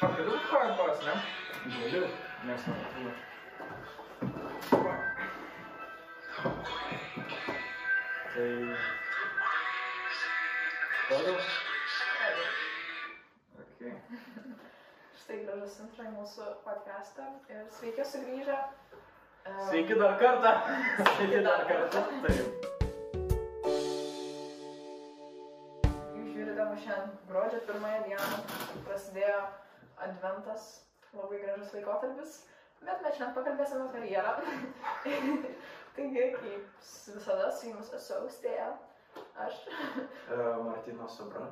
Pakeliu koją kojas, ne? Galiu, nes man Tai... Toliau. Okay. Štai gražus intro į mūsų podcastą. Ir sveiki sugrįžę. Em, Sveiki dar kartą. Sveiki dar kartą. Taip. Jūs žiūrite mus šiandien gruodžio pirmąją dieną. Prasidėjo adventas, labai gražus laikotarpis. Bet mes šiandien pakalbėsime apie karjerą. Taigi, kaip visada, su jumis esu austėja. Aš. Martino Sobra.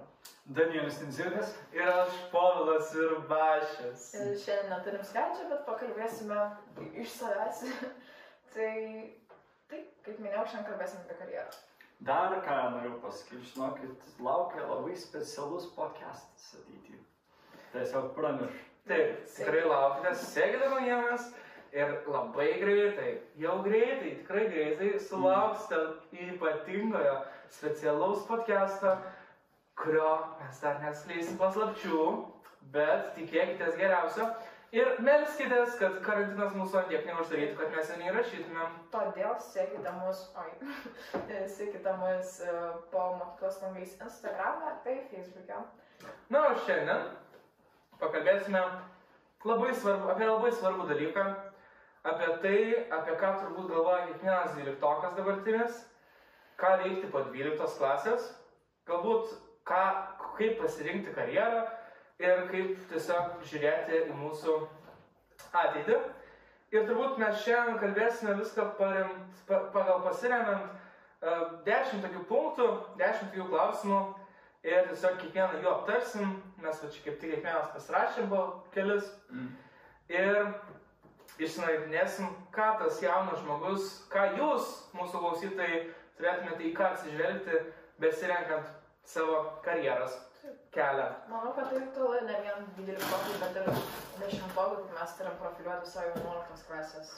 Danielis Tinzinas ir aš Povilas ir Bašės. Šiandien neturim svečią, bet pakalbėsime iš savęs. tai, taip, kaip minėjau, šiandien kalbėsime apie karjerą. Dar ką noriu pasakyti, žinokit, laukia labai specialus podcastas ateityje. Tiesiog pramirš. Taip, tikrai laukite, sekite naujienas ir labai greitai, jau greitai, tikrai greitai sulauksite ypatingojo specialaus podcast'o, kurio mes dar neskleisim paslapčių, bet tikėkitės geriausio. Ir melskitės, kad karantinas mūsų tiek neuždarytų, kad mes jo neįrašytumėm. Todėl sekite mus, oi, sekite mus e, po mokyklos langais Instagram'e bei Facebook'e. Na, o šiandien pakalbėsime labai svarbu, apie labai svarbų dalyką, apie tai, apie ką turbūt galvoja kiekvienas dvyliktokas dabartinis, ką veikti po dvyliktos klasės, galbūt ką, kaip pasirinkti karjerą ir kaip tiesiog žiūrėti į mūsų ateitį. Ir turbūt mes šiandien kalbėsime viską parem, pa, pagal pasiremiant uh, dešimt tokių punktų, dešimt tokių klausimų ir tiesiog kiekvieną jų aptarsim, mes va čia kaip tik kiekvienas pasirašėm po kelis Mm. ir išsinagrinėsim, ką tas jaunas žmogus, ką jūs, mūsų klausytojai, turėtumėte į ką atsižvelgti, besirenkant savo karjeros kelią. Manau, kad tai aktualu ne vien 12, bet ir 10, kaip mes turim profiliuoti savo 11 klasės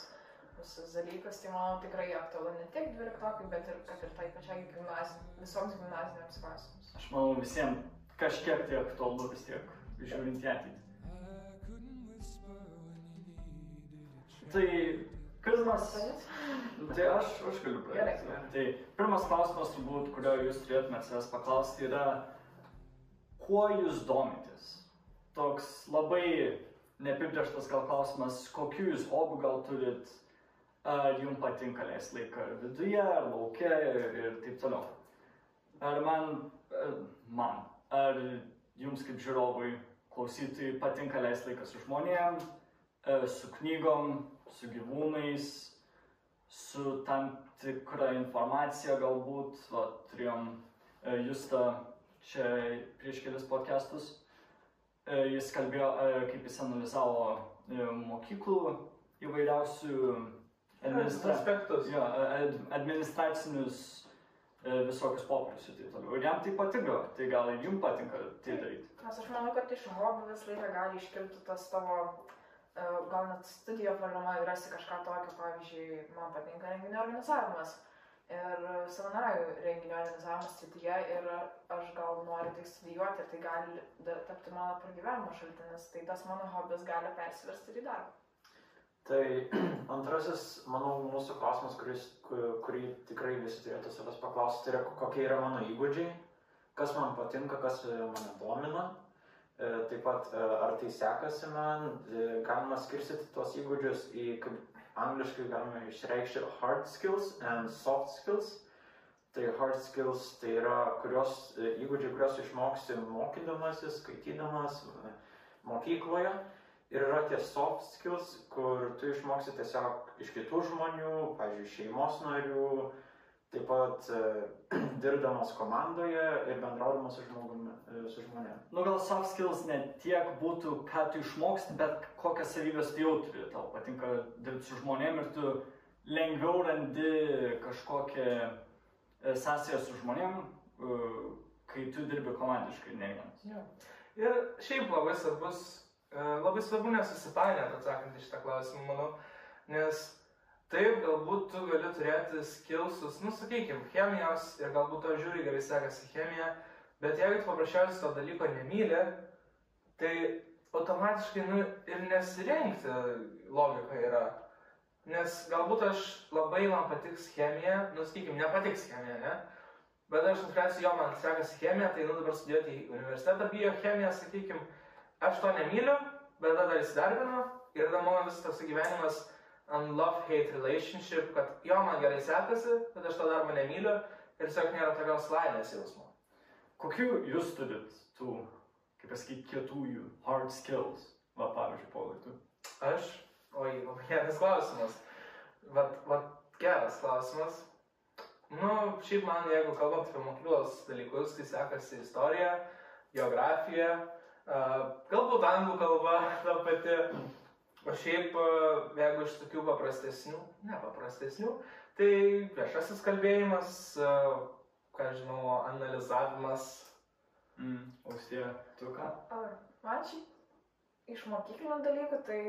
visus dalykus, tai manau tikrai aktualu ne tik 12, bet ir kad ir tai pačiai gimnazijai, visoms gimnazinėms klasėms. Aš manau visiems kažkiek tai aktualu vis tiek, žiūrint į ateitį. Tai pirmas, tai aš, aš galiu pradėti. Tai pirmas klausimas turbūt, kurio jūs turėtumėte savęs paklausti, yra, kuo jūs domitės? Toks labai neapibrieštas gal klausimas, kokiu jūs hobių gal turit, ar jums patinka leisti laiką viduje, ar laukia ir, ir taip toliau. Ar man, man, ar jums kaip žiūrovui, klausytojai patinka leisti laiką su žmonėm, e, su knygom, su gyvūnais, su tam tikra informacija galbūt, va, turėjom e, Justą čia prieš kelias podcastus, E, jis kalbėjo, kaip jis analizavo mokyklų įvairiausių administra... Aspektus. Jo, ad, administracinius visokius popierius ir taip toliau. Ir jam tai patinka, tai gal ir jums patinka tai daryti. Nes aš manau, kad iš hobių visą laiką gali iškilti tas tavo, e, gal net studijo programa ir rasti kažką tokio, pavyzdžiui, man patinka renginio organizavimas. Ir savanorių renginio organizavimo srityje ir aš gal noriu tai studijuoti ir tai gali tapti mano pragyvenimo šaltinis, tai tas mano hobis gali persiversti ir į darbą. Tai antrasis, manau, mūsų klausimas, kuris, ku- kurį tikrai visi turėtų savęs paklausti, tai yra kokie yra mano įgūdžiai, kas man patinka, kas e, mane domina. E, Taip pat, e, ar tai sekasi man, galima skirstyti tuos įgūdžius į, kaip angliškai galima išreikšti hard skills and soft skills. Tai hard skills tai yra kurios, įgūdžiai, kuriuos išmoksti mokydamasis, skaitydamas mokykloje. Ir yra tie soft skills, kur tu išmoksi tiesiog iš kitų žmonių, pavyzdžiui, šeimos narių, taip pat e, dirbdamas komandoje ir bendraudamas su, žmogumi, e, su žmonėmis. Nu gal soft skills ne tiek būtų, ką tu išmoksti, bet kokias savybės tu jau turi. Tau patinka dirbti su žmonėm ir tu lengviau randi kažkokią e, sąsąją su žmonėm, e, kai tu dirbi komandiškai, ne vienas. Jo. Ir šiaip labai svarbus, labai svarbu nesusipainioti atsakant į šitą klausimą, manau, nes taip galbūt tu gali turėti skilsus, nu sakykime, chemijos ir galbūt to žiūri gerai sekasi chemija, bet jeigu tu paprasčiausiai to dalyko nemyli, tai automatiškai nu, ir nesirinkti logika yra. Nes galbūt aš labai man patiks chemija, nu, sakykim, nepatiks chemija, ne? Bet aš nuspręsiu, jo, man sekasi chemija, tai nu dabar studijuoti į universitetą biochemiją, sakykim, aš to nemyliu, bet tada dar įsidarbinu ir tada mano visas toks gyvenimas ant love-hate relationship, kad jo, man gerai sekasi, bet aš to darbo nemyliu ir tiesiog nėra tokios laimės jausmo. Kokių jūs turit tų, kaip pasakyti, kietųjų hard skills? Va, pavyzdžiui, Paulai, tu. Aš, oi, labai geras klausimas. Vat, vat geras klausimas. Nu, šiaip man, jeigu kalbant apie mokyklos dalykus, tai sekasi istorija, geografija, galbūt anglų kalba ta pati. O šiaip, jeigu iš tokių paprastesnių, ne paprastesnių, tai viešasis kalbėjimas, ką žinau, analizavimas. Mm. Austėja, tu ką? Man šiaip iš mokyklinių dalykų, tai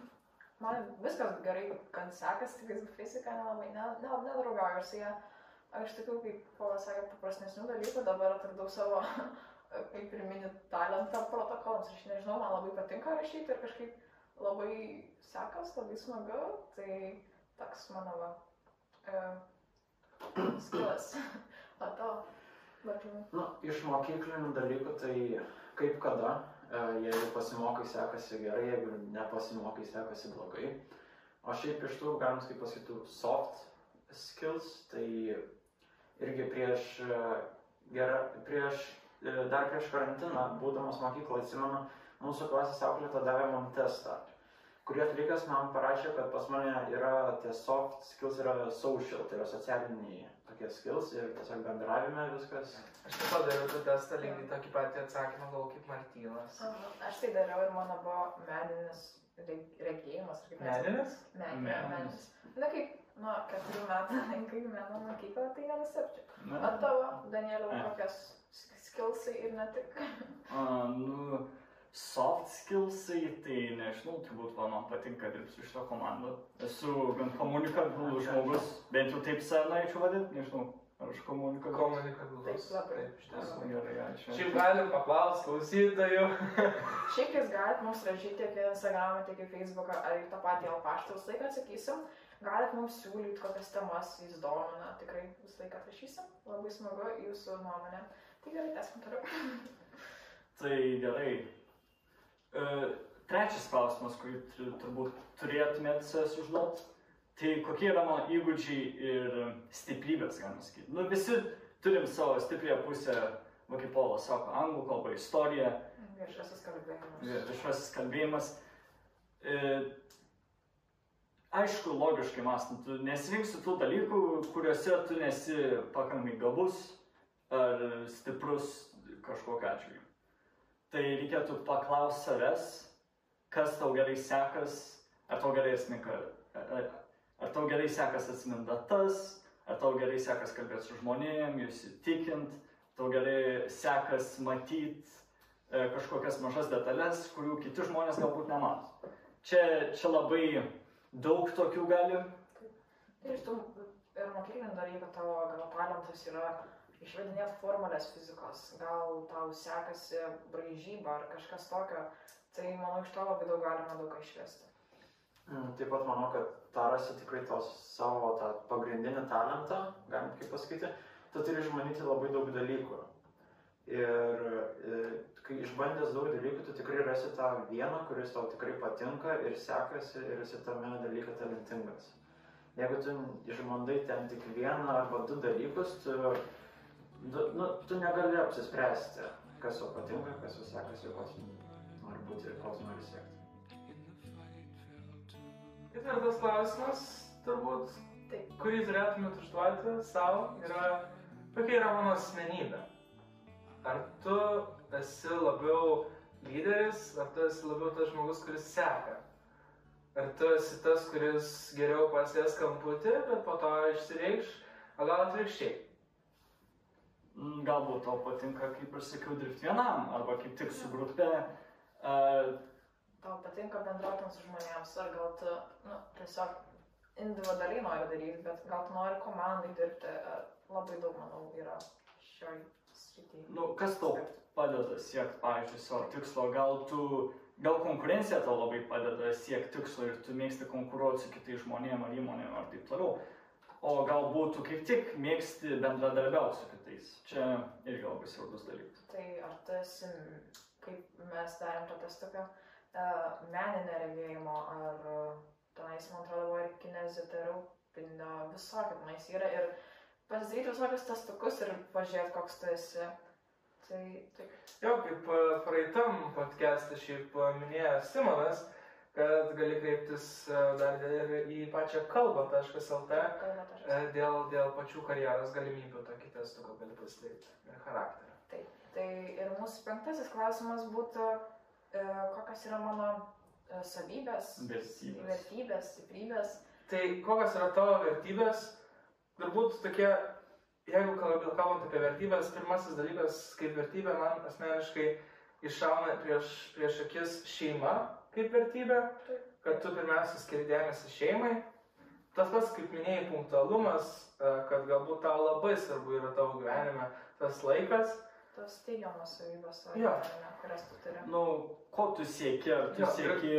man viskas gerai, gan sekasi, tik fizika nelabai, ne, ne, nedraugauju su ją. Aš tokių, kaip Polas sakė, paprastesnių dalykų, dabar atradau savo, kaip ir mini talentą protokolams. Aš nežinau, man labai patinka rašyti ir kažkaip labai sekas, labai smagu, tai toks mano va, uh, skilas. O to, labiau. Nu, iš mokyklinių dalykų tai kaip kada, e, jeigu pasimokai sekasi gerai, jeigu nepasimokai sekasi blogai. O šiaip iš tų, galim kaip pasakytų, soft skills, tai irgi prieš, e, gera, prieš, dar prieš karantiną, būdamas mokykloje, atsimenu, mūsų klasės auklėta davė man testą, kurį atlikęs man parašė, kad pas mane yra tie soft skills, yra social, tai yra socialiniai tokie skills ir tiesiog bendravime viskas. Aš taip pat dariau tą testą lygiai tokį patį atsakymą, gal kaip Martynas. Aš tai dariau ir mano buvo meninis reg- regėjimas. Meninis. Meninis. Na kaip, nuo keturių metų lankai meno mokyklą, tai nenustepčiau. O tavo, Danieliau, E. skilsai ir ne tik. a, nu, soft skillsai, tai nežinau, turbūt va, man patinka dirbti su šito komandu. Esu gan komunikabilus žmogus, bent jau taip save norėčiau vadinti, nežinau, ar aš komunikabilus. Komunikabilus. Taip, labai. Iš tiesų. Gerai, ačiū. Šiaip galim paklausti klausytojų. Šiaip jūs galite mums rašyti tiek į Instagramą, tiek į Facebooką ar į tą patį L paštą, visą laiką atsakysim. Galit mums siūlyti, kokias temas jūs domina, tikrai visą laiką atrašysim. Labai smagu jūsų nuomonė. Tai gerai, tęskim toliau. Tai gerai. E, trečias klausimas, kurį tu- turbūt turėtumėt užduoti. Tai kokie yra mano įgūdžiai ir stiprybės, galima sakyti. Nu, visi turim savo stiprią pusę, va kaip Polas sako, anglų kalba, istorija, Viešasis kalbėjimas. viešasis kalbėjimas. E, aišku, logiškai mąstant, tu nesirinksi tų dalykų, kuriuose tu nesi pakankamai gabus ar stiprus kažkokiu atveju. Tai reikėtų paklausti savęs, kas tau gerai sekas, ar tau gerai asmenka, ar, ar tau gerai sekas atsiminti datas, ar tau gerai sekas kalbėti su žmonėm, jūs įtikint, tau gerai sekas matyti e, kažkokias mažas detalės, kurių kiti žmonės galbūt nemato. Čia, čia labai daug tokių gali. Ir iš tų ir mokyklinių dalykų tavo gal talentas yra išvedinėti formulės fizikos, gal tau sekasi braižyba ar kažkas tokio, tai manau iš to labai daug galima daug ką išvesti. Mm, Taip pat manau, kad tą rasi tikrai tos savo tą pagrindinį talentą, galim kaip pasakyti, tu turi išmanyti labai daug dalykų. Ir e, kai išbandęs daug dalykų, tu tikrai rasi tą vieną, kuris tau tikrai patinka ir sekasi ir esi tame dalyke talentingas. Jeigu tu išbandai ten tik vieną arba du dalykus, tu, du, nu, tu negali apsispręsti, kas tau patinka, kas tau sekasi, koks nori būti ir koks nori siekti. Ketvirtas klausimas, turbūt, Taip. kurį turėtumėt užduoti savo, yra, kokia yra mano asmenybė. Ar tu esi labiau lyderis, ar tu esi labiau tas žmogus, kuris seka? Ar tu esi tas, kuris geriau pasės kamputį, bet po to išsireikš, o gal atvirkščiai? Mm, Galbūt tau patinka, kaip ir sakiau, dirbti vienam, arba kaip tik su grupe. E, Tau patinka bendrauti su žmonėms, ar gal tu nu, tiesiog individualiai nori daryti, bet gal tu nori komandai dirbti, labai daug, manau, yra šioj srityje. nu, kas tau padeda siekti, pavyzdžiui, savo tikslo, gal tu, gal konkurencija tau labai padeda siekti tikslo ir tu mėgsti konkuruoti su kitais žmonėmis ar įmonėmis ar taip toliau. O galbūt tu kaip tik mėgsti bendradarbiauti su kitais. Čia irgi labai svarbus dalykas. Tai ar tu esi, kaip mes darėm to testuką, uh, meninė regėjimo, ar uh, tenais, man atrodo, buvo ir kineziterapinio, visokio tenais yra ir pasidaryti visokius testukus ir pažiūrėti, koks tu esi. Tai taip. Jo, kaip e, praeitam podcast'e šiaip e, minėjo Simonas, kad gali kreiptis e, dar ir į pačią kalbą.lt e, dėl, dėl pačių karjeros galimybių tokį testų, gal gali pasidaryti ir charakterį. Taip. Tai ir mūsų penktasis klausimas būtų, e, kokios yra mano e, savybės, Vertybės. vertybės, stiprybės. Tai kokios yra tavo vertybės? Turbūt tokie, jeigu kalb- kalbant apie vertybės, pirmasis dalykas kaip vertybė man asmeniškai iššauna prieš, prieš akis šeima kaip vertybė, Taip. kad tu pirmiausia skiri dėmesį šeimai. Tas pats, kaip minėjai, punktualumas, e, kad galbūt tau labai svarbu yra tavo gyvenime tas laikas. Tos teigiamos savybės, savo Jo. gyvenime, kurias tu turi. Nu, ko tu sieki? Ar tu ir- sieki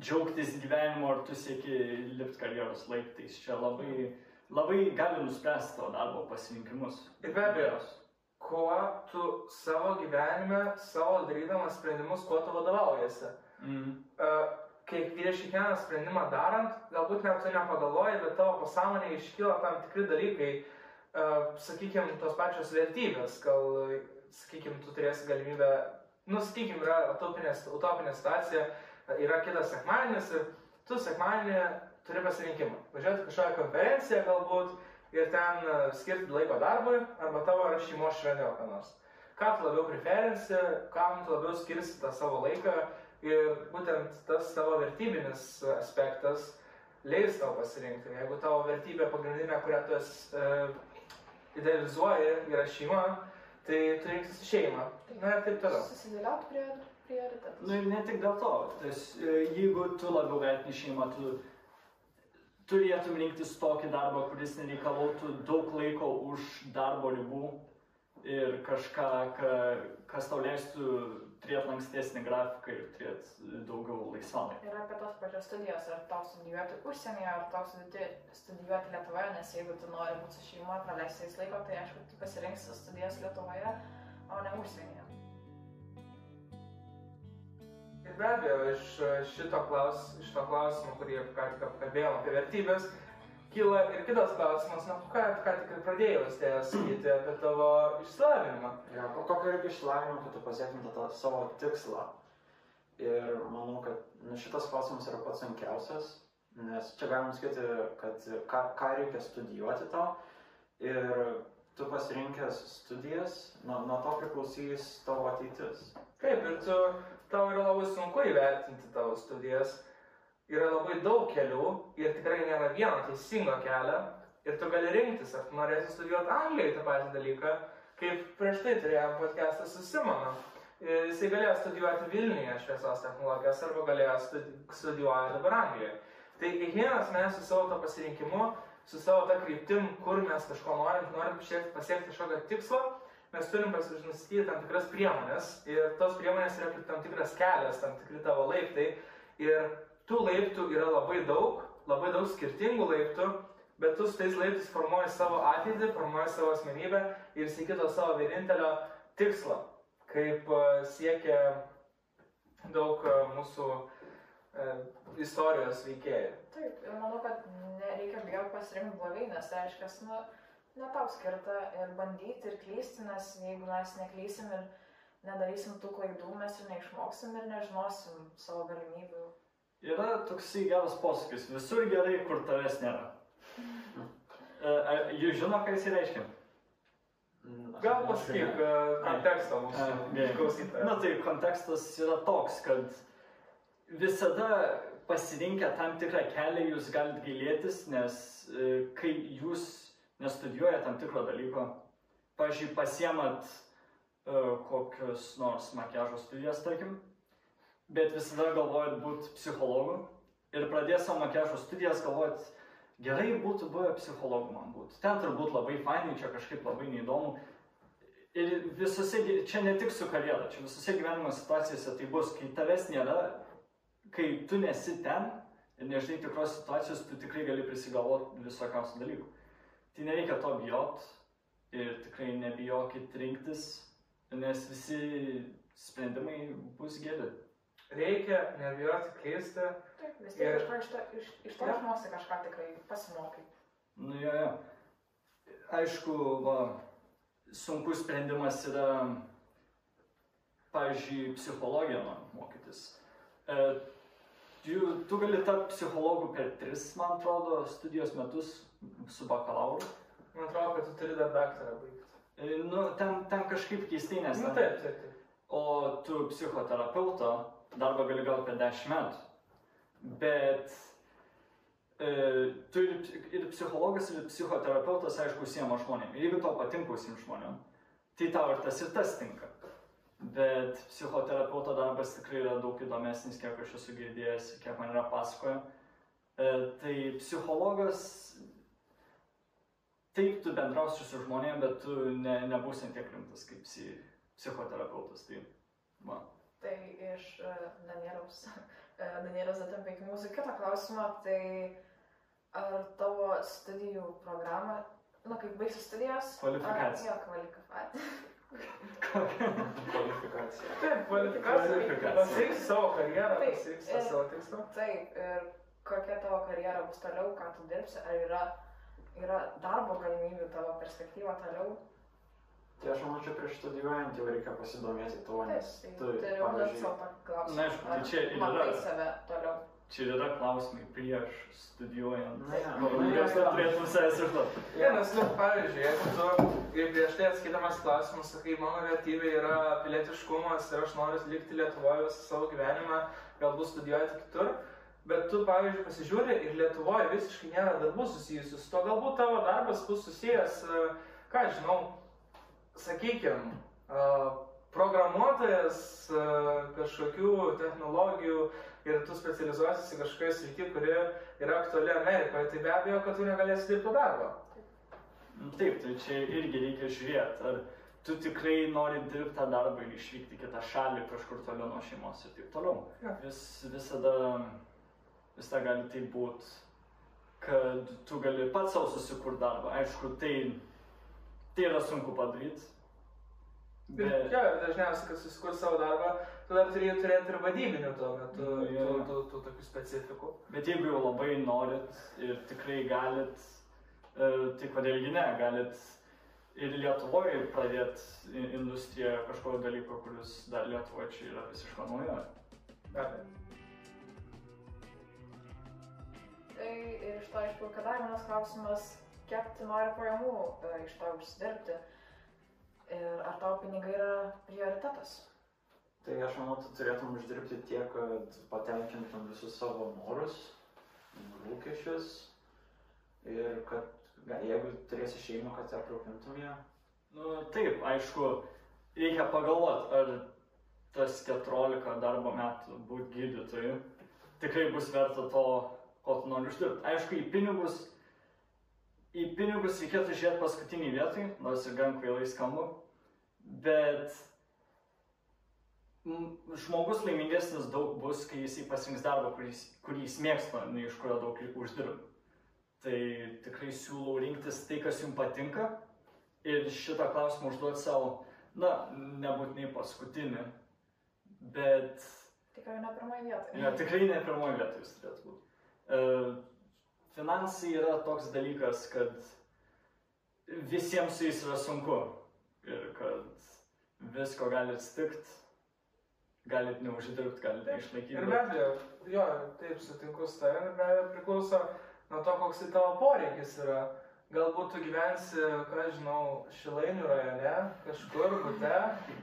džiaugtis gyvenimu, ar tu sieki lipti karjeros laiptais? Čia labai, labai gali nuspręsti tavo darbo pasirinkimus. Ir be abejo, kuo tu savo gyvenime, savo darydamas sprendimus, kuo tu vadovaujasi. Mm. Uh, kai prieš kiekvieną sprendimą darant, galbūt net tu nepagalvoji, bet tavo pasąmonėje iškyla tam tikri dalykai, uh, sakykime, tos pačios vertybės, gal, sakykime, tu turėsi galimybę, nu, sakykime, yra utopinė, utopinė situacija, uh, yra kitas sekmadienis ir tu sekmadienį turi pasirinkimą. Važiuoti kažkokią konferenciją galbūt ir ten uh, skirti laiko darbui arba tavo yra šeimos šventė kokia nors. Ką tu labiau preferinsi, kam tu labiau skirsi tą savo laiką ir būtent tas tavo vertybinis aspektas leis tau pasirinkti. Jeigu tavo vertybė pagrindinė, kurią tu esi, e, idealizuoji, yra šeima, tai tu rinksi šeimą. Na ir taip toliau. Susidėlioti prie prioritetus. Nu ir ne tik dėl to. Tas, e, jeigu tu labiau vertini šeimą, tu turėtum rinktis tokį darbą, kuris nereikalautų daug laiko už darbo ribų ir kažką, ka, kas tau leistų turėti lankstesnį grafiką ir turėti daugiau laisvalaikio. Ir apie tos pačios studijos, ar tau studijuoti užsienyje, ar tau studijuoti, Lietuvoje, nes jeigu tu nori būti su šeima, praleisti jais laiko, tai aišku, tu pasirinksi studijas Lietuvoje, o ne užsienyje. Ir be abejo, iš šito, klaus, iš to klausimo, kurį ką tik apkalbėjome apie vertybės, kyla ir kitas klausimas, na, ką, ką tik ir pradėjau sakyti apie tavo išsilavinimą. Ko- kokio reikia išsilavinimo, kad tu pasiektum tą savo tikslą. Ir manau, kad nu, šitas klausimas yra pats sunkiausias, nes čia galim sakyti, kad ką, ką reikia studijuoti tau. Ir tu pasirinkęs studijas, nuo, nuo to priklausys tavo ateitis. Taip, ir tu, tau yra labai sunku įvertinti tavo studijas. Yra labai daug kelių ir tikrai nėra vieno teisingo kelio. Ir tu gali rinktis, ar norėsi studijuoti Anglijoje tą patį dalyką, kaip prieš tai turėjom podcastą su Simonu. Ir Jisai galėjo studijuoti Vilniuje šviesos technologijas arba galėjo studi studijuoti dabar Anglijoje. Tai kiekvienas mes su savo to pasirinkimu, su savo tą kryptim, kur mes kažko norim, norim pasiekti, kažkokio tikslo, mes turim pasinustatyti tam tikras priemonės ir tos priemonės yra kaip tam tikras kelias, tam tikri tavo laiptai ir tų laiptų yra labai daug, labai daug skirtingų laiptų, bet tu su tais laiptais formuoji savo ateitį, formuoji savo asmenybę ir sieki to savo vienintelio tikslo, kaip e, siekia daug e, mūsų e, istorijos veikėjų. Taip, ir manau, kad nereikia bijoti pasirinkti blogai, nes tai reiškia, nu, ne tau skirta ir bandyti ir klysti, nes jeigu mes neklysim ir nedarysim tų klaidų, mes ir neišmoksim ir nežinosim savo galimybių. Yra toksai geras posakis, visur gerai, kur tavęs nėra. E, ar Jūs žino, ką jis reiškia? Mm, Gal pasakyk e, kontekstą mūsų. Na tai kontekstas yra toks, kad visada pasirinkę tam tikrą kelią jūs galite gailėtis, nes e, kai jūs nestudijuojate tam tikro dalyko, pažiūrėjau, pasiemat e, kokius nors makiažo studijas, tarkim, bet visada galvojat būti psichologu ir pradės savo makiažo studijas galvojat, gerai būtų buvę psichologu man būti. Ten turbūt labai fainai, čia kažkaip labai neįdomu. Ir visose, čia ne tik su karjera, čia visose gyvenimo situacijose tai bus, kai tavęs nėra, kai tu nesi ten ir nežinai tikros situacijos, tu tikrai gali prisigalvoti visokiausių dalykų. Tai nereikia to bijot ir tikrai nebijokit rinktis, nes visi sprendimai bus geri. Reikia nebijoti klysti. Taip, vis tiek Ir- to, iš to, iš, iš to Jo. išmoksti kažką tikrai pasimokai. Nu jo, jo. Aišku, va, sunkus sprendimas yra, pavyzdžiui, psichologiją man mokytis. E, tu, tu gali tapti psichologu per tris, man atrodo, studijos metus su bakalauru. Man atrodo, kad tu turi dar daktarą baigti. E, nu, ten, ten kažkaip keistai, nes... Nu, taip, taip, taip. O tu psichoterapeuto darbą gali gauti per 10 metų. Bet e, tu ir, ir psichologas, ir psichoterapeutas, aišku, užsiema žmonėm. Ir jeigu tau patinka užsiimti žmonėm, tai tau ir tas ir tas tinka. Bet psichoterapeuto darbas tikrai yra daug įdomesnis, kiek aš esu girdėjęs, kiek man yra pasakoję. E, tai psichologas, taip tu bendrausi su žmonėm, bet tu ne, nebūsi tiek rimtas kaip psi, psichoterapeutas. Tai, va. Tai iš e, Danieliaus, e, Danieliaus atempė iki mūsų kito klausimo, tai ar tavo studijų programa, nu, kaip baigsi studijos? Kvalifikacija. Ar, jo, kvalifikacija. Kvalifikacija. Taip, kvalifikacija. Pasieksi savo karjerą, pasieksi savo tikslą. Taip, ir kokia tavo karjera bus toliau, ką tu dirbsi, ar yra, yra darbo galimybių tavo perspektyva toliau? Tai aš manau, čia prieš studijuojant jau reikia pasidomėti tuo, nes tai tu, užduoti pavyzdžiui. Na, aišku, tai čia ir yra. save toliau. Čia yra klausimai prieš studijuojant. Na, ja. Kuriuos tu turėtum savęs užduoti. Ne, nes, nu, pavyzdžiui, jeigu tu ir prieš tai atskaidamas klausimus sakai, mano vertybė yra pilietiškumas ir aš noriu likti Lietuvoje visą savo gyvenimą, galbūt studijuoti kitur, bet tu, pavyzdžiui, pasižiūri ir Lietuvoje visiškai nėra darbų susijusių su to, galbūt tavo darbas bus susijęs, ką žinau, sakykime, programuotojas kažkokių technologijų ir tu specializuosiesi kažkokioje srityje, kuri yra aktuali Amerikoje, tai be abejo, kad tu negalėsi dirbti darbo. Taip, tai čia irgi reikia žiūrėti, ar tu tikrai nori dirbti tą darbą ir išvykti kitą šalį kažkur toliau nuo šeimos ir taip toliau. Jo. Vis, visada, visada gali tai būti, kad tu gali pats savo susikurti darbą. Aišku, tai, tai yra sunku padaryti. Ir Bet, jo, dažniausiai, kad susikurs savo darbą, tu dar turi turėti ir vadybinių tuo metu, jo, tų, tų, tų tokių specifikų. bet jeigu jau labai norit ir tikrai galit, e, tai kodėlgi ne, galit ir Lietuvoje pradėti industriją kažkokio dalyko, kuris dar Lietuvoje čia yra visiškai nauja. Be abejo. Tai ir iš to išplaukia dar vienas klausimas, kiek tu nori pajamų e, iš to užsidirbti ir ar tavo pinigai yra prioritetas. tai aš manau, tu turėtum uždirbti tiek, kad patenkintum visus savo norus, lūkesčius ir kad ga- jeigu turėsi šeimą, kad aprūpintum ją. Nu, taip, aišku, reikia pagalvoti, ar tas 14 darbo metų būti gydytoju tikrai bus verta to, ko tu nori uždirbti. Aišku, į pinigus, į pinigus reikėtų žiūrėti paskutinį vietoj, nors ir gan kvailai skamba, bet žmogus laimingesnis daug bus, kai jisai pasirinks darbą, kurį, jis- kurį jis mėgsta, nei iš kurio daug uždirba. Tai tikrai siūlau rinktis tai, kas jums patinka ir šitą klausimą užduoti savo, na, nebūtinai paskutinį, bet Tikrai ne pirmoje vietoje. ja, tikrai ne pirmoji vieta jūs turėtų būti. E, finansai yra toks dalykas, kad visiems su jais yra sunku ir kad visko gali atsitikti, galit neuždirbti, galit neišlaikyti. Ir be abejo, jo, taip sutinku su tavimi, ir be abejo priklauso nuo to, koks tai tavo poreikis yra. Galbūt tu gyvensi, ką žinau, Šilainių rajone, kažkur, bute.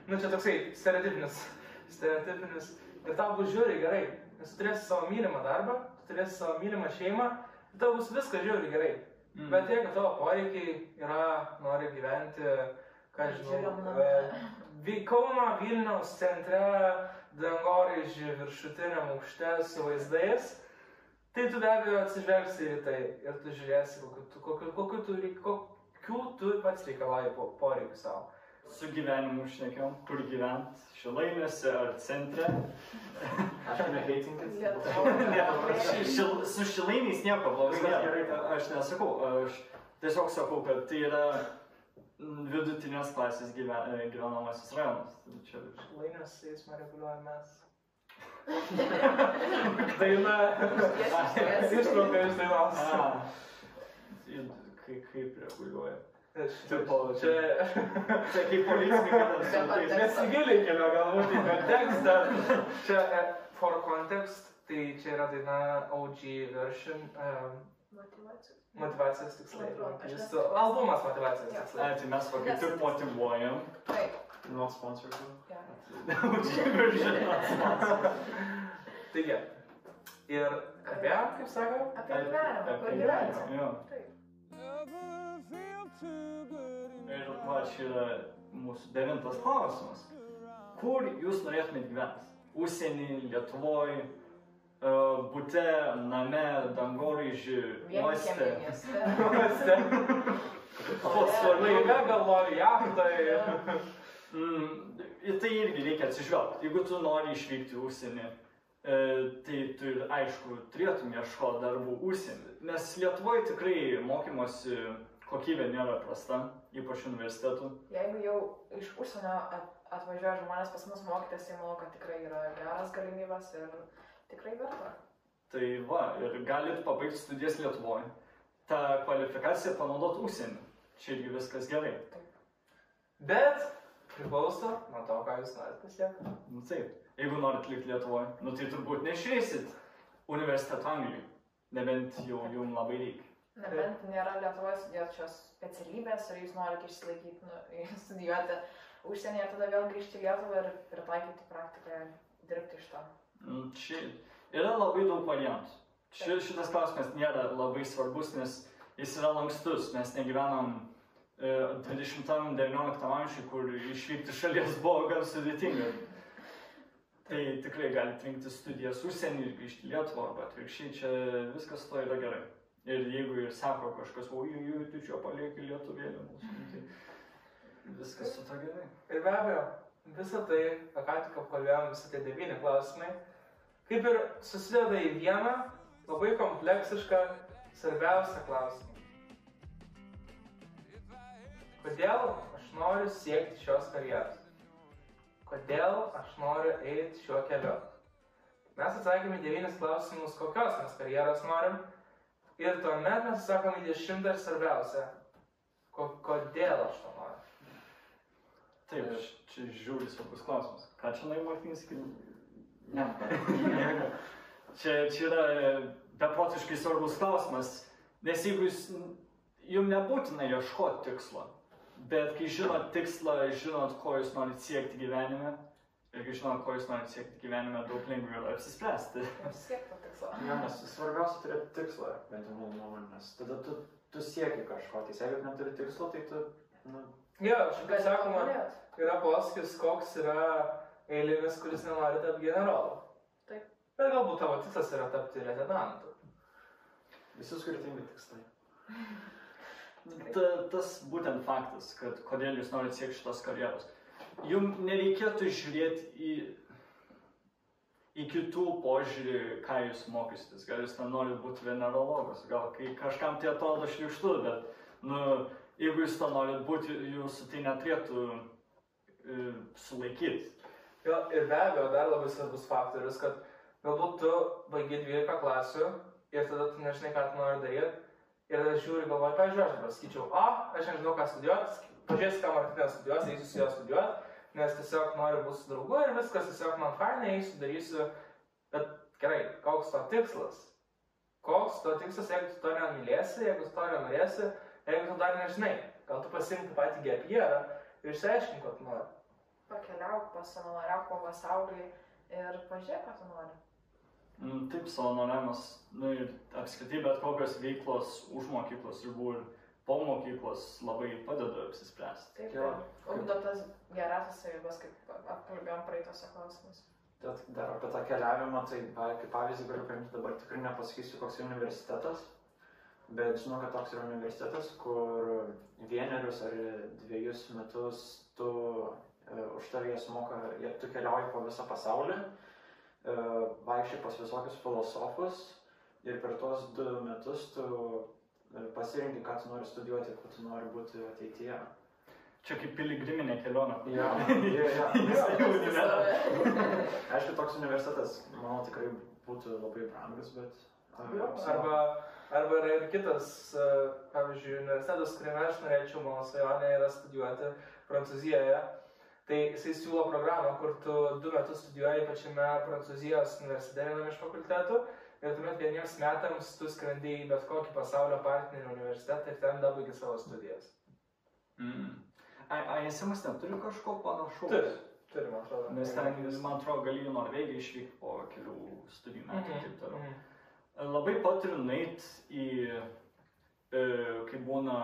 Nu, čia toksai stereotipinis, stereotipinis. Ir tau bus žiūri gerai, nes tu turėsi savo mylimą darbą, tu turėsi savo mylimą šeimą, tau bus viskas žiūri gerai. Mm. Bet jeigu tavo poreikiai yra, nori gyventi, ką žinau, Kauno Vilniaus centre, dangoraižį viršutiniam aukšte su vaizdais, tai tu be abejo atsižvelgsi į tai ir tu žiūrėsi, kokiu tu, kokiu, kokiu tu, reik- kokių tu pats reikalauji po, poreikių savo. Su gyvenimu šnekėjom, kur gyvent, šilainėse ar centre. Aš neheitinkit. Ne, su šilainiais nieko blogai nėra. gerai. Aš nesakau, aš tiesiog sakau, kad tai yra vidutinės klasės gyven, e, gyvenamasis rajonas. Tai Čia Lainės eismą reguliuojam mes. Daina. Ištrauka iš dainos. Kaip reguliuoja. Tipo, Čia. Čia kaip dar- Nesigilinkime galbūt į kontekstą. Čia e, for context, tai čia yra daina OG version. Um, Motivacijos. motivacijos tikslai. Jūsų albumas motivacijos Jo. tikslai. Ai, tai mes va kaip tik motivuojam. Taip, Not sponsored. though. gerai. Taigi. Ir kalbėjom, kaip sakau, Apie gyvenimą, gyventi. Jo. Taip. Va, čia yra mūsų devintas klausimas. Kur jūs norėtumėte gyventi? Užsienį, Lietuvoje, bute, name, dangoraižį, uoste. Mieste. laive galvoju, jachtai. Mm, į tai irgi reikia atsižvelgti. Jeigu tu nori išvykti į užsienį, e, tai tu ir aišku turėtum ieškoti darbų užsienį. Nes Lietuvoje tikrai mokymosi kokybė nėra prasta, ypač universitetų. Jeigu jau iš užsienio at- atvažiuoja žmonės pas mus mokytis, tai manau, kad tikrai yra geras galimybės ir tikrai verta. Tai va, ir galit pabaigti studijas Lietuvoje, tą kvalifikaciją panaudoti užsienį. Čia irgi viskas gerai. Bet priklauso nuo to, ką jūs norite pasiekti. Nu taip, jeigu norit likti Lietuvoje, nu tai turbūt neišreisit universiteto Anglijoje. Nebent jau jums labai reikia. Nebent nėra Lietuvos studijuočios specialybės ir jūs norite išsilaikyti, nu, studijuoti užsienyje, tada vėl grįžti į Lietuvą ir pritaikyti praktiką, dirbti iš to. Mm, Čia yra labai daug variantų. Ši, šitas klausimas nėra labai svarbus, nes jis yra lankstus. Mes negyvenam e, 20-19 amžiuje, kur išvykti iš šalies buvo gan sudėtinga. Tai tikrai galite rinkti studijas užsienį ir grįžti į Lietuvą, arba atvirkščiai čia viskas to yra gerai. Ir jeigu ir sako kažkas, oi, oi, oi, tu čia palieki lietuvėlį mūsų, nu tai viskas su to gerai. Ir be abejo, visą tai, ką tik apkalbėjom, visi tie devyni klausimai, kaip ir susideda į vieną labai kompleksišką, svarbiausią klausimą. Kodėl aš noriu siekti šios karjeros? Kodėl aš noriu eiti šiuo keliu? Mes atsakėme devynis klausimus, kokios mes karjeros norim. Ir tuomet mes atsakome į dešimtą ir svarbiausią. Ko, kodėl aš to noriu? Taip, š- čia žiūri svarbus klausimas. Ką čia nai Martinis sakė? Ne. čia, čia yra beprotiškai svarbus klausimas, nes jeigu jūs, jums nebūtina ieškoti tikslo, bet kai žinot tikslą, žinot, ko jūs norite siekti gyvenime, ir kai žinot, ko jūs norite siekti gyvenime, daug lengviau yra apsispręsti. Siekti tikslo. Jo, nes svarbiausia turėti tikslą, bent jau mano nuomonė, nes tada tu, tu sieki kažko, tai jeigu neturi tikslo, tai tu, nu, Jo, šiaip kaip Gali sakoma, yra posakis, koks yra eilinis, kuris nenori tapti generolu. Taip. Bet galbūt tavo tikslas yra tapti leitenantu. visi skirtingi tikslai. Ta, tas būtent faktas, kad kodėl jūs norite siekti šitos karjeros. Jums nereikėtų žiūrėti į, į kitų požiūrį, ką jūs mokysitės. Gal jūs ten norite būti venerologas, gal kai kažkam tai atrodo šliukštu, bet nu, jeigu jūs to norite būti, jūsų tai neturėtų e, sulaikyti. Jo, ir be abejo, dar labai svarbus faktorius, kad galbūt tu baigi 12 klasių ir tada tu nežinai, ką tu nori daryti. Ir tada žiūri, galvoji, pažiūrėjau, aš dabar sakyčiau, a, aš nežinau, ką studijuoti, pažiūrėsiu, ką Martinas studijuos, eisiu su juo studijuoti, nes tiesiog noriu būti su draugu ir viskas tiesiog man fainai, eisiu, darysiu. Bet gerai, koks to tikslas? Koks to tikslas, jeigu tu to nemylėsi, jeigu tu to nenorėsi, jeigu tu dar nežinai, gal tu pasimti patį gepjerą ir išsiaiškink, ko tu nori. Pakeliauk, pasavanoriauk po pasaulį ir pažiūrėk, ką tu nori. Mm, Taip, savanoriavimas, nu ir apskritai bet kokios veiklos už mokyklos ribų ir po mokyklos labai padeda apsispręsti. Taip. Ugdo tas gerasias savybės, kaip apkalbėjom praeitose klausimuose. Bet dar apie tą keliavimą, tai kaip pavyzdį galiu paimti dabar tikrai nepasakysiu, koks universitetas. Bet žinau, kad toks yra universitetas, kur vienerius ar dviejus metus tu e, už tavę jie sumoka, jie tu keliauji po visą pasaulį, e, vaikščiai pas visokius filosofus ir per tuos du metus tu pasirinkai, ką tu nori studijuoti, kuo tu nori būti ateityje. Čia kaip piligriminė kelionė. Ja, ja, ja. Visą jų universitetą. Aišku, toks universitetas, manau, tikrai būtų labai brangus, bet... Jo. Arba, arba yra ir kitas, e, pavyzdžiui, universitetas, kuriame aš norėčiau, mano svajonė yra studijuoti Prancūzijoje. Tai jisai siūlo programą, kur tu du metus studijuoji pačiame Prancūzijos universitete viename iš fakultetų ir tuomet vieniems metams tu skrendi į bet kokį pasaulio partnerių universitetą ir ten dabaigi savo studijas. Mm. ISMS neturi kažko panašaus. Turi, turi, man atrodo. Nes ten, man atrodo, gali į Norvegiją išvykti po kelių studijų metų ir Mhm, taip toliau. mhm. Labai patariu nueiti į, e, kai būna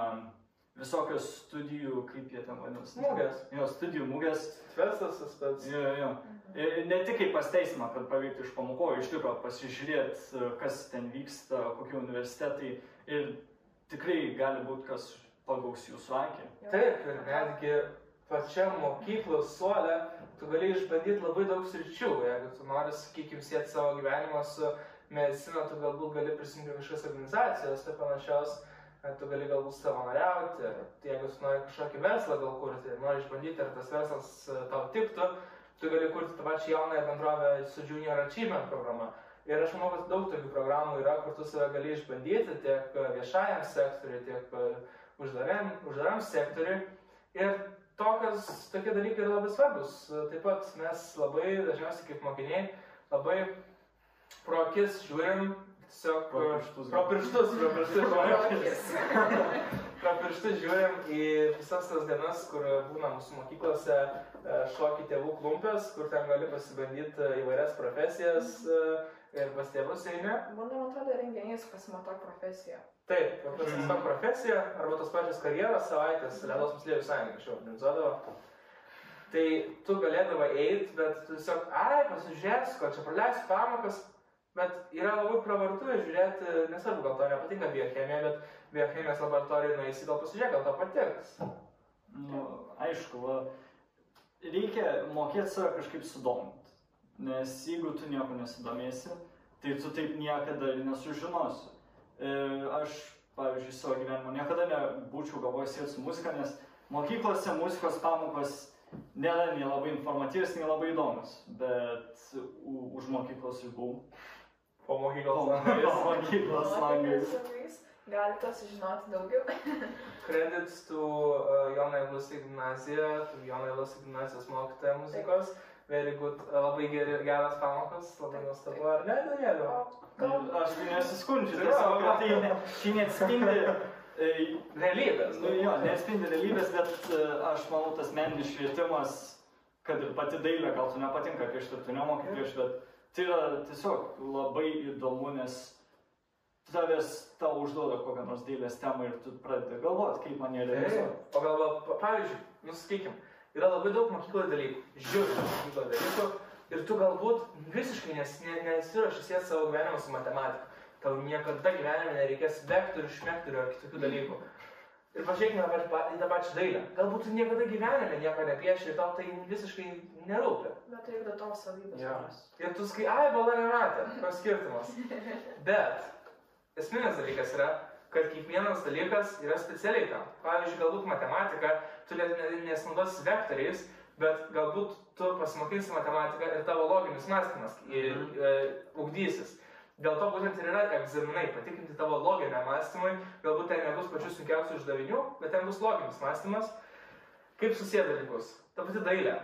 visokios studijų, kaip jie ten vadinasi. Mugės. Jo, studijų mugės. Tvestas tas pats. Jo, jo. Ir Ne tik kaip pasteisimą, kad pavyktų iš pamokų, o iš tikrųjų pasižiūrėti, kas ten vyksta, kokie universitetai. Ir tikrai gali būti, kas pagaus jūsų akį. Taip, ir netgi pačiam mokyklos suole tu gali išbandyti labai daug sričių. Jeigu tu nori, sakykime, sėti savo gyvenimą su medicina, tu galbūt gali prisijungti prie kažkokios organizacijos, tai panašios, e, tu gali galbūt savanoriauti. Tai jeigu tu nori kažkokį verslą gal kurti, nori išbandyti, ar tas verslas e, tau tiktų, tu gali kurti tą pačią jaunąją bendrovę su Junior Achievement programa. Ir aš manau, kad daug tokių programų yra, kur tu save gali išbandyti tiek e, viešajam sektoriui, tiek e, uždariam, uždaram sektoriui. Ir tokios, tokie dalykai yra labai svarbus. Taip pat mes labai dažniausiai kaip mokiniai labai pro akis žiūrim, tiesiog Pro pirštus. pro pirštus, pro pirštus, pro Akis. pro pirštus žiūrim į visas tas dienas, kur būna mūsų mokyklose e, šoki tėvų klumpės, kur ten gali pasibandyti e, įvairias profesijas e, ir pas tėvus eini. Man man atrodo renginys pasimato profesiją. Taip, Mhm. mm. profesija arba tos pačios karjeros savaitės, Lietuvos moksleivių sąjunga anksčiau organizuodavo. Tai tu galėdavai eiti, bet tu tiesiog, ai, pasižiūrėsiu, ko čia praleisiu pamokas, bet yra labai pravartu žiūrėti, nesvarbu, gal tau nepatinka biochemija, bet biochemijos laboratorijai nueisi, gal pasižiūrėk, gal tau patiks. Nu, aišku, va, reikia mokėti save kažkaip sudominti. Nes jeigu tu nieko nesidomėsi, tai tu taip niekada ir nesužinosi. E, aš, pavyzdžiui, savo gyvenimo niekada nebūčiau galvojęs sėti su muzika, nes mokyklose muzikos pamokos nėra nei labai informatyvus, nei labai įdomus. Bet už mokyklos ribų. Po mokyklos Po langais. mokyklos langais. Galite sužinoti daugiau. Credits to uh, Jonai Lusai gimnazija, to Jonai Lusai gimnazijos mokytoja muzikos. Very good, uh, labai geri ir geras pamokas, labai Taip, nuostabu, ar ne, Danieliu? Aš tai nesiskundžiu, tiesiog va. tai, ne, tai neatspindi Realybės. Nu jo, neatspindi realybės, bet e, aš manau, tas meninis švietimas, kad ir pati dailė, gal tu nepatinka piešti, tu nemoki piešti, bet tai yra tiesiog labai įdomu, nes tavęs tau užduoda kokią nors dailės temą ir tu pradedi galvoti, kaip man ją realizuoti. O gal, pa- pavyzdžiui, nusakykim, yra labai daug mokykloje dalykų, žiūri mokykloje dalykų ir tu galbūt visiškai nes, ne, nesiruoši sėti savo gyvenimą su matematika. Tau niekada gyvenime nereikės vektorių, šmektorių ar kitokių dalykų. Ir pažiūrėkime į tą pačią dailę. Galbūt tu niekada gyvenime nieko nepieši ir tau tai visiškai nerūpi. Bet tai ugdo tavo savybės. Jo. Ir tu skai, ai, bala nematė, koks skirtumas. Bet esminis dalykas yra, kad kiekvienas dalykas yra specialiai tam. Pavyzdžiui, galbūt matematika, tu ne- ne- nesinaudosi vektoriais, bet galbūt tu pasimokysi matematiką ir tavo loginis mąstymas Mhm. mhm. ugdysis. Dėl to būtent ir yra egzaminai, patikrinti tavo loginę mąstymui, galbūt ten nebus pačių sunkiausių uždavinių, bet ten bus loginis mąstymas. Kaip susiję dalykus? Ta pati dailė.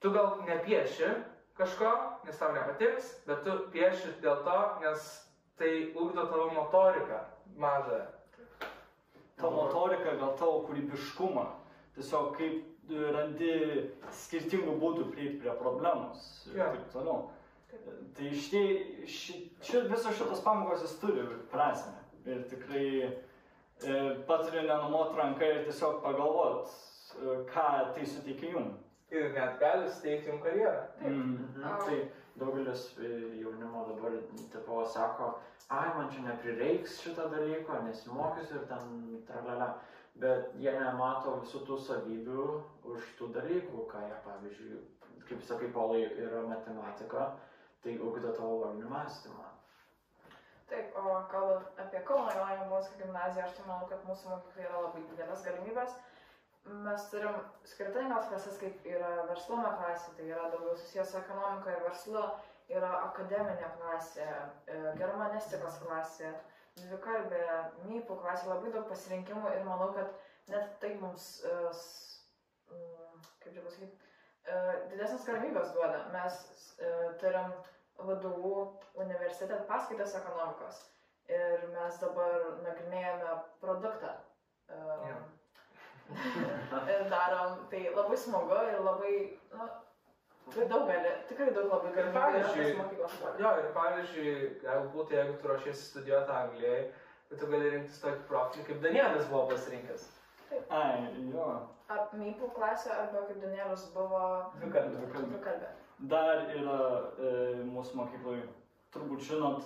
Tu gal nepieši kažko, nes tau nepatiks, bet tu pieši dėl to, nes tai ugdo tavo motoriką mažą. Ta motorika, gal tavo kūrybiškumą, tiesiog kaip randi skirtingų būdų prieiti prie problemos ir Jo. taip toliau. Tai šitie, ši, ši, visos šitos pamokos jis turi prasme. Ir tikrai e, patariu nenumot ranką ir tiesiog pagalvot, e, ką tai suteikia jum. Ir net gali suteikti jums karjerą. Mm. Mhm. Tai daugelis e, jaunimo dabar tipo sako, ai, man čia neprireiks šito dalyko, nesimokysiu ir ten tralelė. Bet jie nemato visų tų savybių už tų dalykų, ką jie, pavyzdžiui, kaip sakai, polai yra matematika, tai ugdo tavo loginį mąstymą. Taip, o kalbant apie Kauno Jono Jablonskio gimnaziją, aš tai manau, kad mūsų mokykla yra labai didelės galimybės. Mes turim skirtingas klases, kaip yra verslumo klasė, tai yra daugiau susijęs su ekonomika ir verslu, yra akademinė klasė, e, germanistikos klasė, dvikalbė, mypų klasė, labai daug pasirinkimų ir manau, kad net tai mums, e, kaip čia pasakyti, didesnės galimybės duoda. Mes e, turim vadovų universitete paskaitas ekonomikos ir mes dabar nagrinėjame produktą. E, Jo. ir darom, tai labai smagu ir labai, nu, daug gali, tikrai daug labai yra pavyzdžiui, jo, ir pavyzdžiui, galbūt jeigu tu ruošiesi studijuoti Anglijoje, tai tu gali rinktis tokį profilį, kaip Danielis buvo pasirinkęs. Ai, jo. Ar mypų klasė, arba kaip Danielis buvo Dvikalbė. dvikalbė. Dar yra e, mūsų mokykloje, turbūt žinot,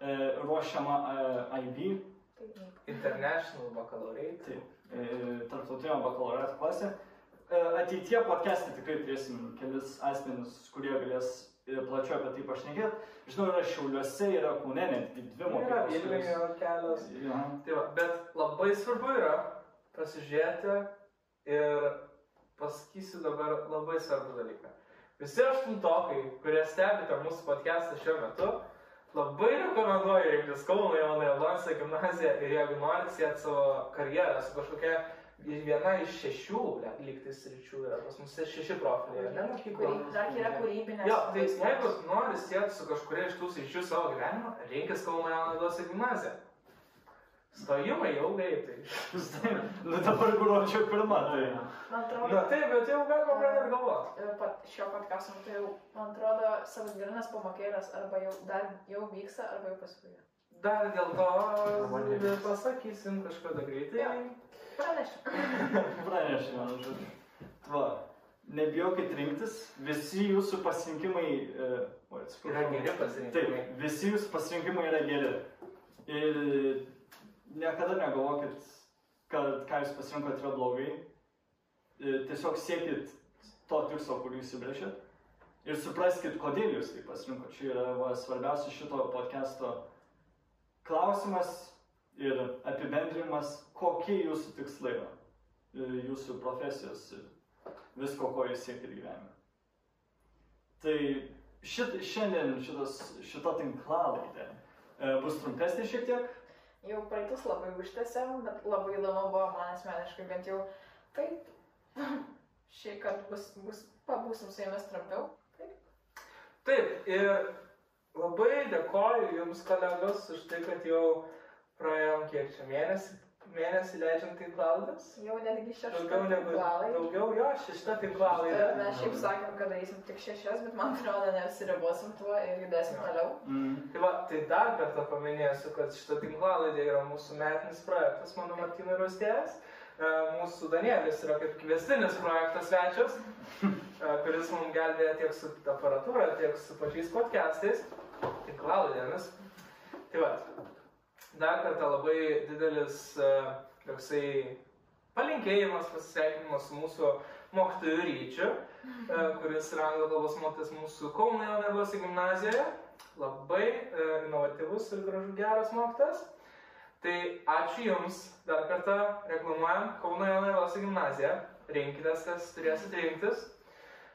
e, ruošiama e, IB, Tai mypų. International Baccalaureate. tai e, tarptautinio bakalaureato klasė. E, ateitie podcast'e tikrai turėsim kelis asmenis, kurie galės e, plačiau apie tai pašnekėti. Žinau, yra Šiauliuose, yra Kaune, netgi dvi Yra mokyklos. Vilniuje kelios. Ja. Tai va, bet labai svarbu yra pasižiūrėti ir pasakysiu dabar labai svarbų dalyką. Visi aštuntokai, kurie stebite mūsų podcastą šiuo metu, labai rekomenduoju rinktis Kauno Jono Jablonskio gimnaziją ir jeigu norit sieti savo karjerą su kažkokia viena iš šešių lygtais ryčių yra pas mus šeši profiliai, ne? Kūry- Dar yra kūrybinės. Jo, tai jeigu nori sieti su kažkuria iš tų sričių savo gyvenimą, rinkis Kauno Jono Jablonskio gimnaziją. Stojimai jau greitai. nu dabar gruodžio pirmą, tai. Man atrodo, Na taip, bet jau galima pradėti galvoti. pat šio podcast'o metu jau, man atrodo, savaitgalinės pamokėlės arba jau dar jau vyksta, arba jau pasibaigė. Dar dėl to pasakysim kažkada greitai. Jo. Pranešiu. Pranešė, man žodžiu. Va, nebijokit rinktis, visi jūsų pasirinkimai... E, oi, atsiprašau. Yra geri pasirinkimai. Taip, visi jūsų pasirinkimai yra geri. Ir niekada negalvokit, kad ką jūs pasirinkot yra blogai. E, Tiesiog siekit to tikslo, kurį įsibrėžėt. Ir supraskit, kodėl jūs tai pasirinkot. Čia yra va, svarbiausia šito podcast'o klausimas ir apibendrimas, kokie jūsų tikslai yra. E, Jūsų profesijos ir visko, ko jūs siekit gyvenime. Tai šit, šiandien šitas, šita tinklalaidė e, bus trumpesnė šiek tiek. Jau praeitus labai užtęsėm, bet labai įdomu buvo man asmeniškai, bent jau taip. Šiai, kad bus, bus, pabūsim su jumis trumpiau. Taip, ir labai dėkoju Jums, kolegos, už tai, kad jau praėjom kiek čia mėnesį, mėnesį leidžiant tinklalaidas. Jau netgi šeštą Daugiau negu, daugiau jo, šešta tinklalaidė. Mes šiaip sakėm, kad darysim tik šešias, bet man atrodo, neapsiribosim tuo ir judėsim toliau. Mm. Tai, va, tai dar kartą paminėsiu, kad šita tinklalaidė yra mūsų metinis projektas, mano Martino Rustėjas. Mūsų Danielis yra kaip kvestinis projektas svečias, e, kuris mums gelbėja tiek su aparatūra, tiek su pačiais podcastais, tinklalaidėmis. Tai va, dar kartą labai didelis e, toksai palinkėjimas, pasisveikinimas su mūsų mokytoju Ryčiu, e, kuris yra anglų kalbos mokytas mūsų Kauno Jaunėvos gimnazijoje. Labai e, inovatyvus ir gražus geras mokytas. Tai ačiū Jums dar kartą reklamuojam Kauno Jaunėvos gimnaziją. Rinkitės, kas turėsit rinktis.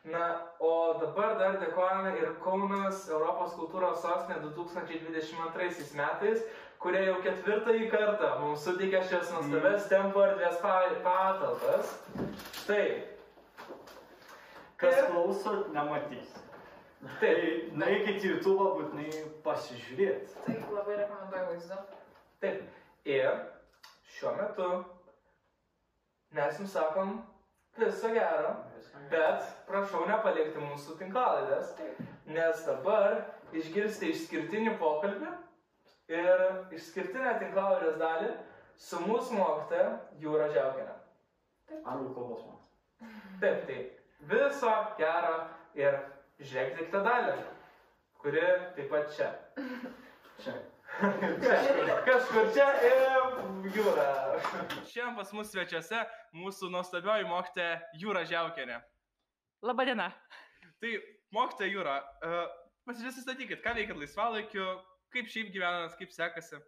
Na, o dabar dar dėkojame ir Kaunas Europos kultūros sostinė 2022 metais, kurie jau ketvirtąjį kartą mums suteikė šias nuostabes tempo erdvės pa- patalpas. Štai. Kas Ir- klausot, nematys. Taip, Tai nueikit į YouTube, būtinai pasižiūrėti. Tai labai rekomenduoju vaizdu. taip. Ir šiuo metu mes jums sakom viso gero, bet prašau nepalikti mūsų tinklalaidės, nes dabar išgirsite išskirtinį pokalbį ir išskirtinę tinklalaidės dalį su mūsų mokytoja Jūra Žiaukinė. Anglų kalbos mokytojas. Taip, tai viso gero ir žiūrėkite kitą dalį, kuri taip pat čia. Čia. Kažkur čia ir jūra. Šiandien pas mus svečiuose mūsų nuostabioji mokytoja Jūra Žiaukienė. Labadiena. Tai mokytoja Jūra, uh, pasistatykit, ką veikit laisvalaikiu, kaip šiaip gyvenat, kaip sekasi.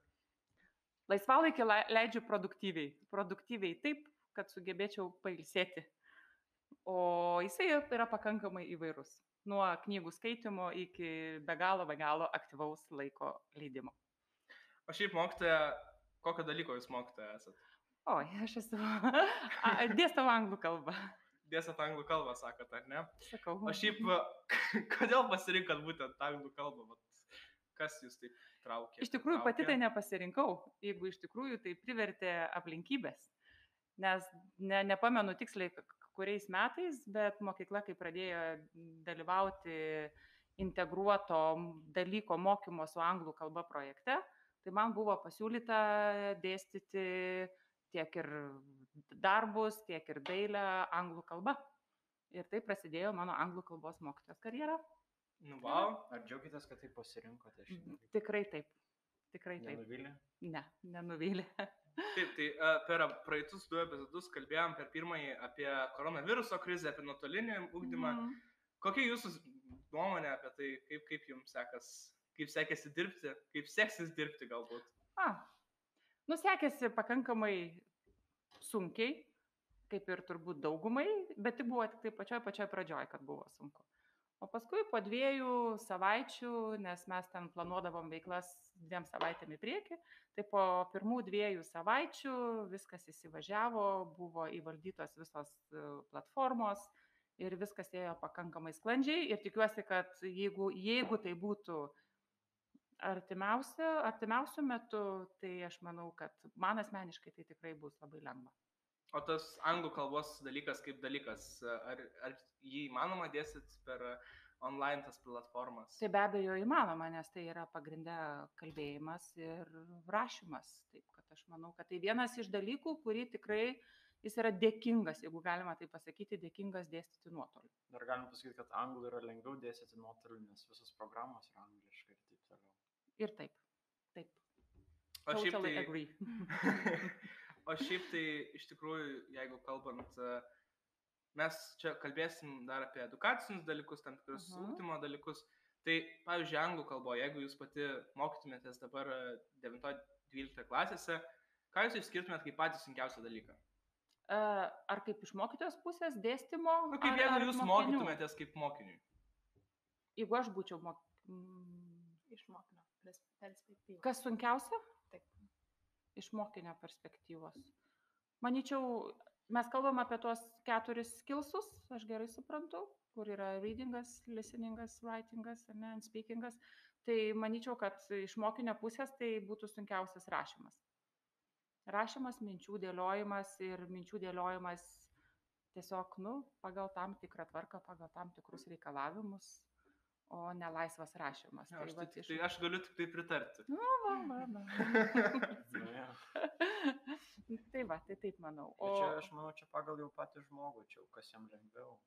Laisvalaikį le- leidžiu produktyviai. Produktyviai taip, kad sugebėčiau pailsėti. O jisai yra pakankamai įvairus. Nuo knygų skaitimo iki be galo, be galo aktyvaus laiko leidimo. O šiaip mokytoja, kokio dalyko jūs mokytoja esat? Oi, aš esu. Dėstau anglų kalbą. Dėsat anglų kalbą, sakot, ar ne? Sakau. O šiaip, kodėl pasirinkot būtent anglų kalbą? Vat, kas jūs taip traukė? Iš tikrųjų, traukė? pati tai nepasirinkau, jeigu iš tikrųjų tai privertė aplinkybės. Nes ne, nepamenu tiksliai, kuriais metais, bet mokykla, kai pradėjo dalyvauti integruoto dalyko mokymo su anglų kalba projekte, tai man buvo pasiūlyta dėstyti tiek ir darbus, tiek ir dailę anglų kalba. Ir tai prasidėjo mano anglų kalbos mokytojos karjera. Nu, wow. Ar džiaugitės, kad tai pasirinkote šiandien? Tikrai taip. Tikrai taip. Nenuvylė? Ne, nenuvylė. Taip, tai uh, per praeitus du epizodus kalbėjom per pirmąjį apie koronaviruso krizę, apie nuotolinį ugdymą. Mhm. Kokia jūsų nuomonė apie tai, kaip, kaip jums sekas, kaip sekėsi dirbti, kaip seksis dirbti galbūt? A, nusekėsi pakankamai sunkiai, kaip ir turbūt daugumai, bet tai buvo tik tai pačioj pačioj pradžioj, kad buvo sunku. O paskui po dviejų savaičių, nes mes ten planuodavom veiklas dviem savaitėm į priekį, tai po pirmų dviejų savaičių viskas įsivažiavo, buvo įvaldytos visos e, platformos ir viskas ėjo pakankamai sklandžiai ir tikiuosi, kad jeigu, jeigu tai būtų artimiausiu, artimiausiu metu, tai aš manau, kad man asmeniškai tai tikrai bus labai lengva. O tas anglų kalbos dalykas kaip dalykas, ar, ar jį įmanoma dėsit per online tas platformas? Tai be abejo įmanoma, nes tai yra pagrindė kalbėjimas ir rašymas. Taip, kad aš manau, kad tai vienas iš dalykų, kurį tikrai jis yra dėkingas, jeigu galima tai pasakyti, dėkingas dėstyti nuotoliu. Dar galim pasakyti, kad anglų yra lengviau dėstyti nuotoliu, nes visos programos yra angliškai ir taip toliau. Ir taip. Taip. O šiaip tai, agree. o šiaip tai iš tikrųjų, jeigu kalbant, e, mes čia kalbėsim dar apie edukacinius dalykus, tam tikrus Mhm. ūkdymo dalykus. Tai, pavyzdžiui, anglų kalbo, jeigu jūs pati mokytumėtės dabar 9-12 klasėse, ką jūs išskirtumėt kaip patį sunkiausią dalyką? E, Ar kaip iš mokytojos pusės dėstymo? Nu, kaip ar, jeigu jūs mokinių? mokytumėtės kaip mokiniui? Jeigu aš būčiau mok... mm, Iš mokinio pers- perspektyvos. Kas sunkiausia? Iš mokinio perspektyvos. Manyčiau, mes kalbam apie tuos keturis skilsus, aš gerai suprantu, kur yra readingas, listeningas, writingas ne, and speakingas. Tai manyčiau, kad iš mokinio pusės tai būtų sunkiausias rašymas. Rašymas, minčių dėliojimas ir minčių dėliojimas tiesiog, nu, pagal tam tikrą tvarką, pagal tam tikrus reikalavimus, o ne laisvas rašymas. Ja, aš, vat tai, iš- tai aš galiu tik tai pritarti. Nu, va, va, va. Nu, tai va, tai taip manau. O O čia, aš manau, čia pagal jau patį žmogų, čia jau kas jam lengviau.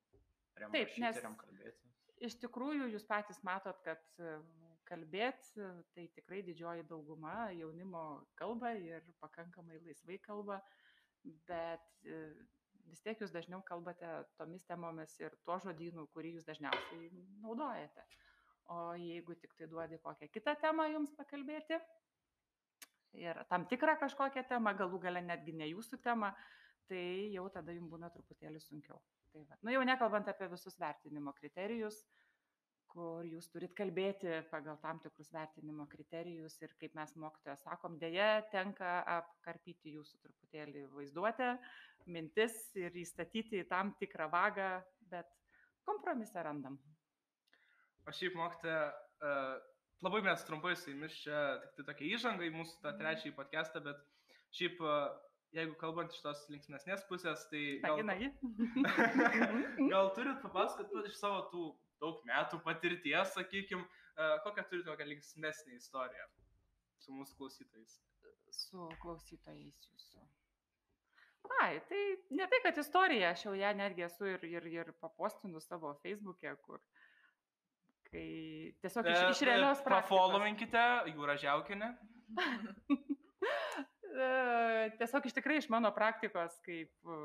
Jam Taip, rašyti, nes- jam kalbėti. iš tikrųjų jūs patys matot, kad kalbėti tai tikrai didžioji dauguma jaunimo kalba ir pakankamai laisvai kalba, bet e, vis tiek jūs dažniau kalbate tomis temomis ir tuo žodynu, kurį jūs dažniausiai naudojate. O jeigu tik tai duodi kokią kitą temą jums pakalbėti ir tam tikrą kažkokią temą, galų gale netgi ne jūsų tema, tai jau tada jums būna truputėlį sunkiau. Tai va. Nu jau nekalbant apie visus vertinimo kriterijus, kur jūs turit kalbėti pagal tam tikrus vertinimo kriterijus ir kaip mes mokytojas sakom, dėja tenka apkarpyti jūsų truputėlį vaizduotę, mintis ir įstatyti į tam tikrą vagą, bet kompromisą randam. O šiaip mokytoja, uh, labai mes trumpai su jumis čia tik tai tokia įžanga į mūsų tą trečiąjį podcastą, bet šiaip, uh, jeigu kalbant iš tos linksmėsnės pusės, tai gal, Nagi, nagi. gal turit papasakot iš savo tų daug metų patirties, sakykim, uh, kokią turite kokią linksmesnę istoriją su mūsų klausytojais. Su klausytojais jūsų. Ai, tai ne tai, kad istorija, aš jau ją netgi esu ir, ir, ir papostinu savo Facebook'e, kur visiškai, tiesiog iš, iš realios praktikos. Prafollowinkite Jūra Žiaukinė. E, Tiesiog iš tikrai iš mano praktikos, kaip e,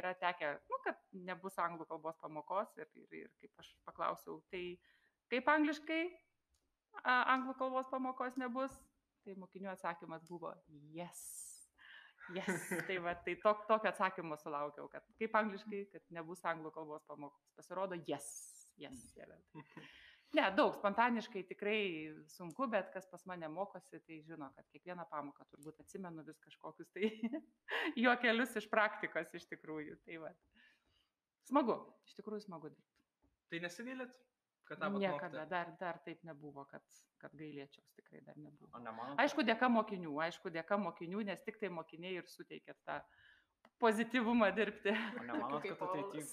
yra tekę, nu, kad nebus anglų kalbos pamokos ir, ir, ir kaip aš paklausiau, tai kaip angliškai a, anglų kalbos pamokos nebus, tai mokinių atsakymas buvo yes. Yes. Tai va, tai tok, tokio atsakymo sulaukiau, kad kaip angliškai, kad nebus anglų kalbos pamokos. Pasirodo, yes. Yes. Yra. Ne, daug, spontaniškai tikrai sunku, bet kas pas mane mokosi, tai žino, kad kiekvieną pamoką turbūt atsimenu vis kažkokius tai juokelius iš praktikos iš tikrųjų. Tai va. Smagu, iš tikrųjų smagu dirbti. Tai nesigailit, kad tapot Niekada, dar, dar taip nebuvo, kad, kad gailėčiaus, tikrai dar nebuvo. O nemanau, Aišku, dėka mokinių, aišku, dėka mokinių, nes tik tai mokiniai ir suteikėt tą pozityvumą dirbti. O nemanot, kad ateityje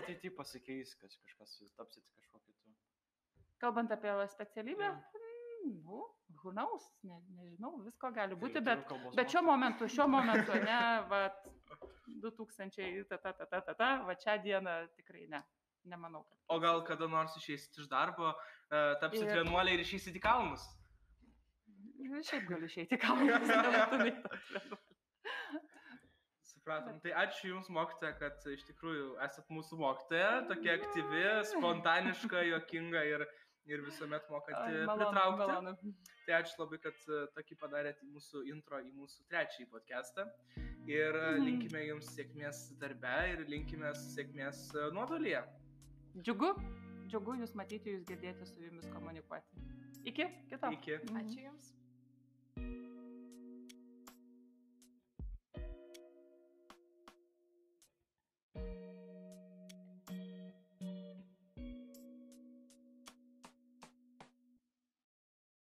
ateityje pasikeis, kad kažkas jūs tapsit kažkokiu? Kalbant apie specialybę, mm, nu, knows, ne, nežinau, visko gali būti, bet, bet šiuo momentu, šiuo momentu, ne, va, 2000, ta, ta, ta, ta, ta, ta, va šią dieną tikrai ne, nemanau. Kad O gal kada nors išeisit iš darbo, e, tapsit Ir- vienuoliai ir išeisit į kalnus? Nu, Šiaip galiu išeiti į kalnus. Supratom. Tai ačiū Jums, mokytoja, kad iš tikrųjų esat mūsų mokytoja, tokia aktyvi, spontaniška, jokinga ir, ir visuomet mokanti pritraukti. malonu. Tai ačiū labai, kad e, tokį padarėte mūsų intro į mūsų trečiąjį podcastą. Ir Mhm. linkime Jums sėkmės darbe ir linkime sėkmės e, nuotolyje. Džiugu, džiugu jūs matyti, jūs girdėti su jumis komunikuoti. Iki, kito. Iki. Mhm. Ačiū Jums.